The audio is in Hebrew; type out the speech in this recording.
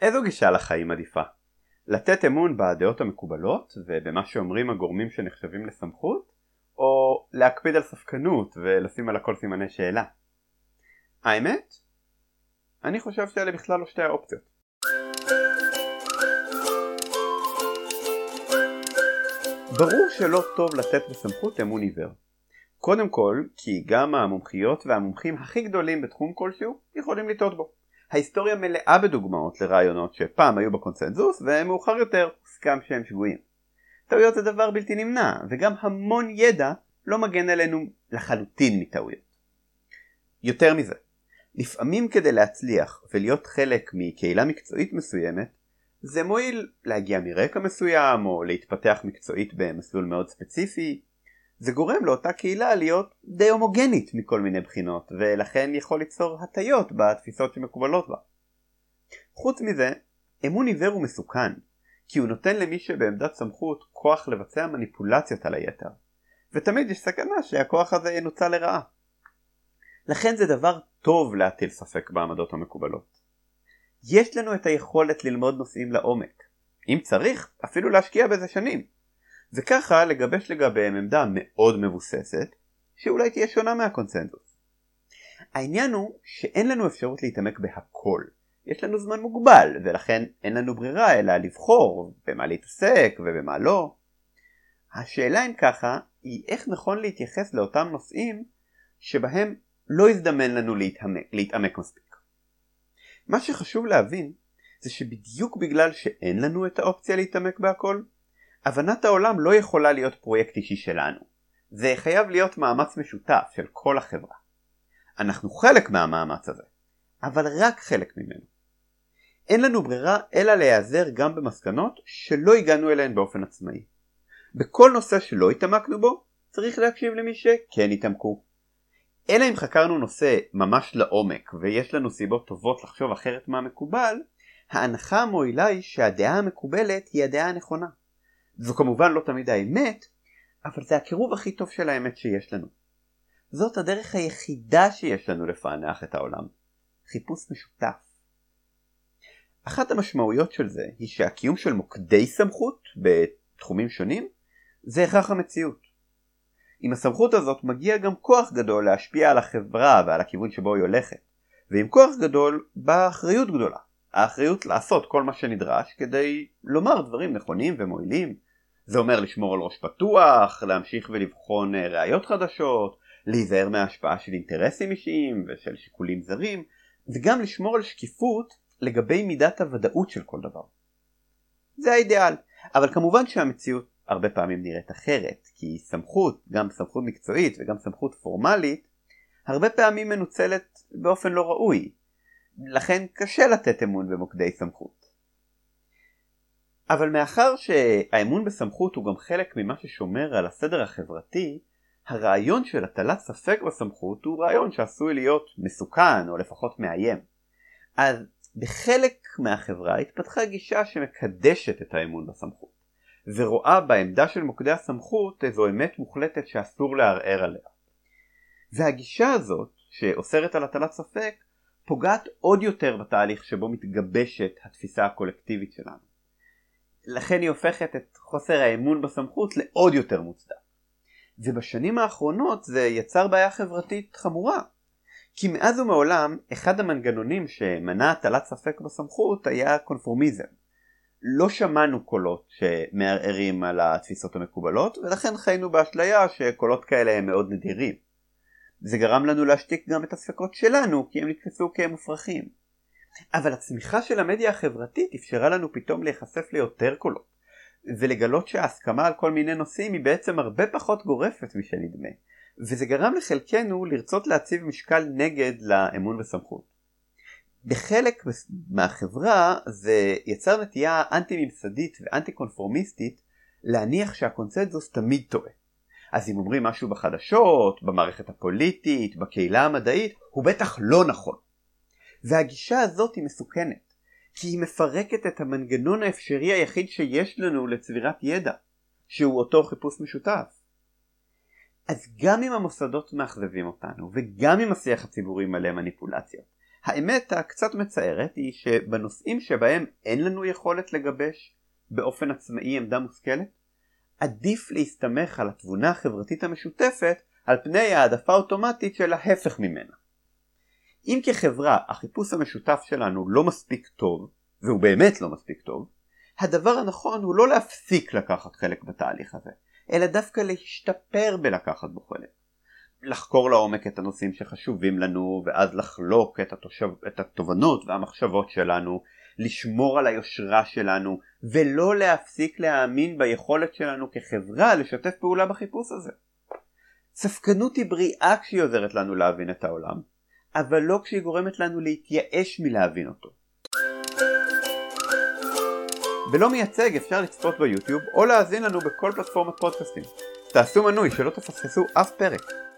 איזו גישה לחיים עדיפה? לתת אמון בדעות המקובלות ובמה שאומרים הגורמים שנחשבים לסמכות, או להקפיד על ספקנות ולשים על הכל סימני שאלה? האמת? אני חושב שאלה בכלל לא שתי האופציות. ברור שלא טוב לתת בסמכות אמון עיוור. קודם כל, כי גם המומחיות והמומחים הכי גדולים בתחום כלשהו יכולים לטעות בו. ההיסטוריה מלאה בדוגמאות לרעיונות שפעם היו בקונצנזוס ומאוחר יותר הוסכם שהם שגויים. טעויות זה דבר בלתי נמנע, וגם המון ידע לא מגן עלינו לחלוטין מטעויות. יותר מזה, לפעמים כדי להצליח ולהיות חלק מקהילה מקצועית מסוימת, זה מועיל להגיע מרקע מסוים או להתפתח מקצועית במסלול מאוד ספציפי. זה גורם לאותה קהילה להיות די הומוגנית מכל מיני בחינות ולכן יכול ליצור הטיות בתפיסות שמקובלות בה. חוץ מזה, אמון עיוור הוא מסוכן כי הוא נותן למי שבעמדת סמכות כוח לבצע מניפולציות על היתר ותמיד יש סכנה שהכוח הזה ינוצל לרעה. לכן זה דבר טוב להטיל ספק בעמדות המקובלות. יש לנו את היכולת ללמוד נושאים לעומק. אם צריך, אפילו להשקיע בזה שנים. וככה לגבש לגביהם עמדה מאוד מבוססת, שאולי תהיה שונה מהקונצנזוס. העניין הוא שאין לנו אפשרות להתעמק בהכל. יש לנו זמן מוגבל, ולכן אין לנו ברירה אלא לבחור במה להתעסק ובמה לא. השאלה אם ככה, היא איך נכון להתייחס לאותם נושאים שבהם לא יזדמן לנו להתעמק, להתעמק מספיק. מה שחשוב להבין זה שבדיוק בגלל שאין לנו את האופציה להתעמק בהכל, הבנת העולם לא יכולה להיות פרויקט אישי שלנו. זה חייב להיות מאמץ משותף של כל החברה. אנחנו חלק מהמאמץ הזה, אבל רק חלק ממנו. אין לנו ברירה אלא להיעזר גם במסקנות שלא הגענו אליהן באופן עצמאי. בכל נושא שלא התעמקנו בו, צריך להקשיב למי שכן התעמקו. אלא אם חקרנו נושא ממש לעומק ויש לנו סיבות טובות לחשוב אחרת מהמקובל, ההנחה המועילה היא שהדעה המקובלת היא הדעה הנכונה. זו כמובן לא תמיד האמת, אבל זה הקירוב הכי טוב של האמת שיש לנו. זאת הדרך היחידה שיש לנו לפענח את העולם. חיפוש משותף. אחת המשמעויות של זה היא שהקיום של מוקדי סמכות בתחומים שונים זה הכרח המציאות. עם הסמכות הזאת מגיע גם כוח גדול להשפיע על החברה ועל הכיוון שבו היא הולכת. ועם כוח גדול באה אחריות גדולה. האחריות לעשות כל מה שנדרש כדי לומר דברים נכונים ומועילים. זה אומר לשמור על ראש פתוח, להמשיך ולבחון אה, ראיות חדשות, להיזהר מההשפעה של אינטרסים אישיים ושל שיקולים זרים, וגם לשמור על שקיפות לגבי מידת הוודאות של כל דבר. זה האידיאל, אבל כמובן שהמציאות הרבה פעמים נראית אחרת, כי סמכות, גם סמכות מקצועית וגם סמכות פורמלית, הרבה פעמים מנוצלת באופן לא ראוי, לכן קשה לתת אמון במוקדי סמכות. אבל מאחר שהאמון בסמכות הוא גם חלק ממה ששומר על הסדר החברתי, הרעיון של הטלת ספק בסמכות הוא רעיון שעשוי להיות מסוכן או לפחות מאיים. אז בחלק מהחברה התפתחה גישה שמקדשת את האמון בסמכות. ורואה בעמדה של מוקדי הסמכות איזו אמת מוחלטת שאסור לערער עליה. והגישה הזאת, שאוסרת על הטלת ספק, פוגעת עוד יותר בתהליך שבו מתגבשת התפיסה הקולקטיבית שלנו. לכן היא הופכת את חוסר האמון בסמכות לעוד יותר מוצדק. ובשנים האחרונות זה יצר בעיה חברתית חמורה. כי מאז ומעולם אחד המנגנונים שמנע הטלת ספק בסמכות היה קונפורמיזם. לא שמענו קולות שמערערים על התפיסות המקובלות ולכן חיינו באשליה שקולות כאלה הם מאוד נדירים. זה גרם לנו להשתיק גם את הספקות שלנו כי הם נתפסו כמופרכים. אבל הצמיחה של המדיה החברתית אפשרה לנו פתאום להיחשף ליותר קולות ולגלות שההסכמה על כל מיני נושאים היא בעצם הרבה פחות גורפת משנדמה וזה גרם לחלקנו לרצות להציב משקל נגד לאמון וסמכות. בחלק מהחברה זה יצר נטייה אנטי ממסדית ואנטי קונפורמיסטית להניח שהקונצנזוס תמיד טועה. אז אם אומרים משהו בחדשות, במערכת הפוליטית, בקהילה המדעית, הוא בטח לא נכון. והגישה הזאת היא מסוכנת, כי היא מפרקת את המנגנון האפשרי היחיד שיש לנו לצבירת ידע, שהוא אותו חיפוש משותף. אז גם אם המוסדות מאכזבים אותנו, וגם אם השיח הציבורי מלא מניפולציות, האמת הקצת מצערת היא שבנושאים שבהם אין לנו יכולת לגבש באופן עצמאי עמדה מושכלת, עדיף להסתמך על התבונה החברתית המשותפת על פני העדפה אוטומטית של ההפך ממנה. אם כחברה החיפוש המשותף שלנו לא מספיק טוב, והוא באמת לא מספיק טוב, הדבר הנכון הוא לא להפסיק לקחת חלק בתהליך הזה, אלא דווקא להשתפר בלקחת בו חלק. לחקור לעומק את הנושאים שחשובים לנו, ואז לחלוק את, התושב, את התובנות והמחשבות שלנו, לשמור על היושרה שלנו, ולא להפסיק להאמין ביכולת שלנו כחברה לשתף פעולה בחיפוש הזה. ספקנות היא בריאה כשהיא עוזרת לנו להבין את העולם, אבל לא כשהיא גורמת לנו להתייאש מלהבין אותו. בלא מייצג אפשר לצפות ביוטיוב או להאזין לנו בכל פלטפורמת פודקאסטים. תעשו מנוי שלא תפספסו אף פרק.